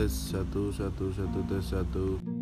tes satu satu satu tes satu.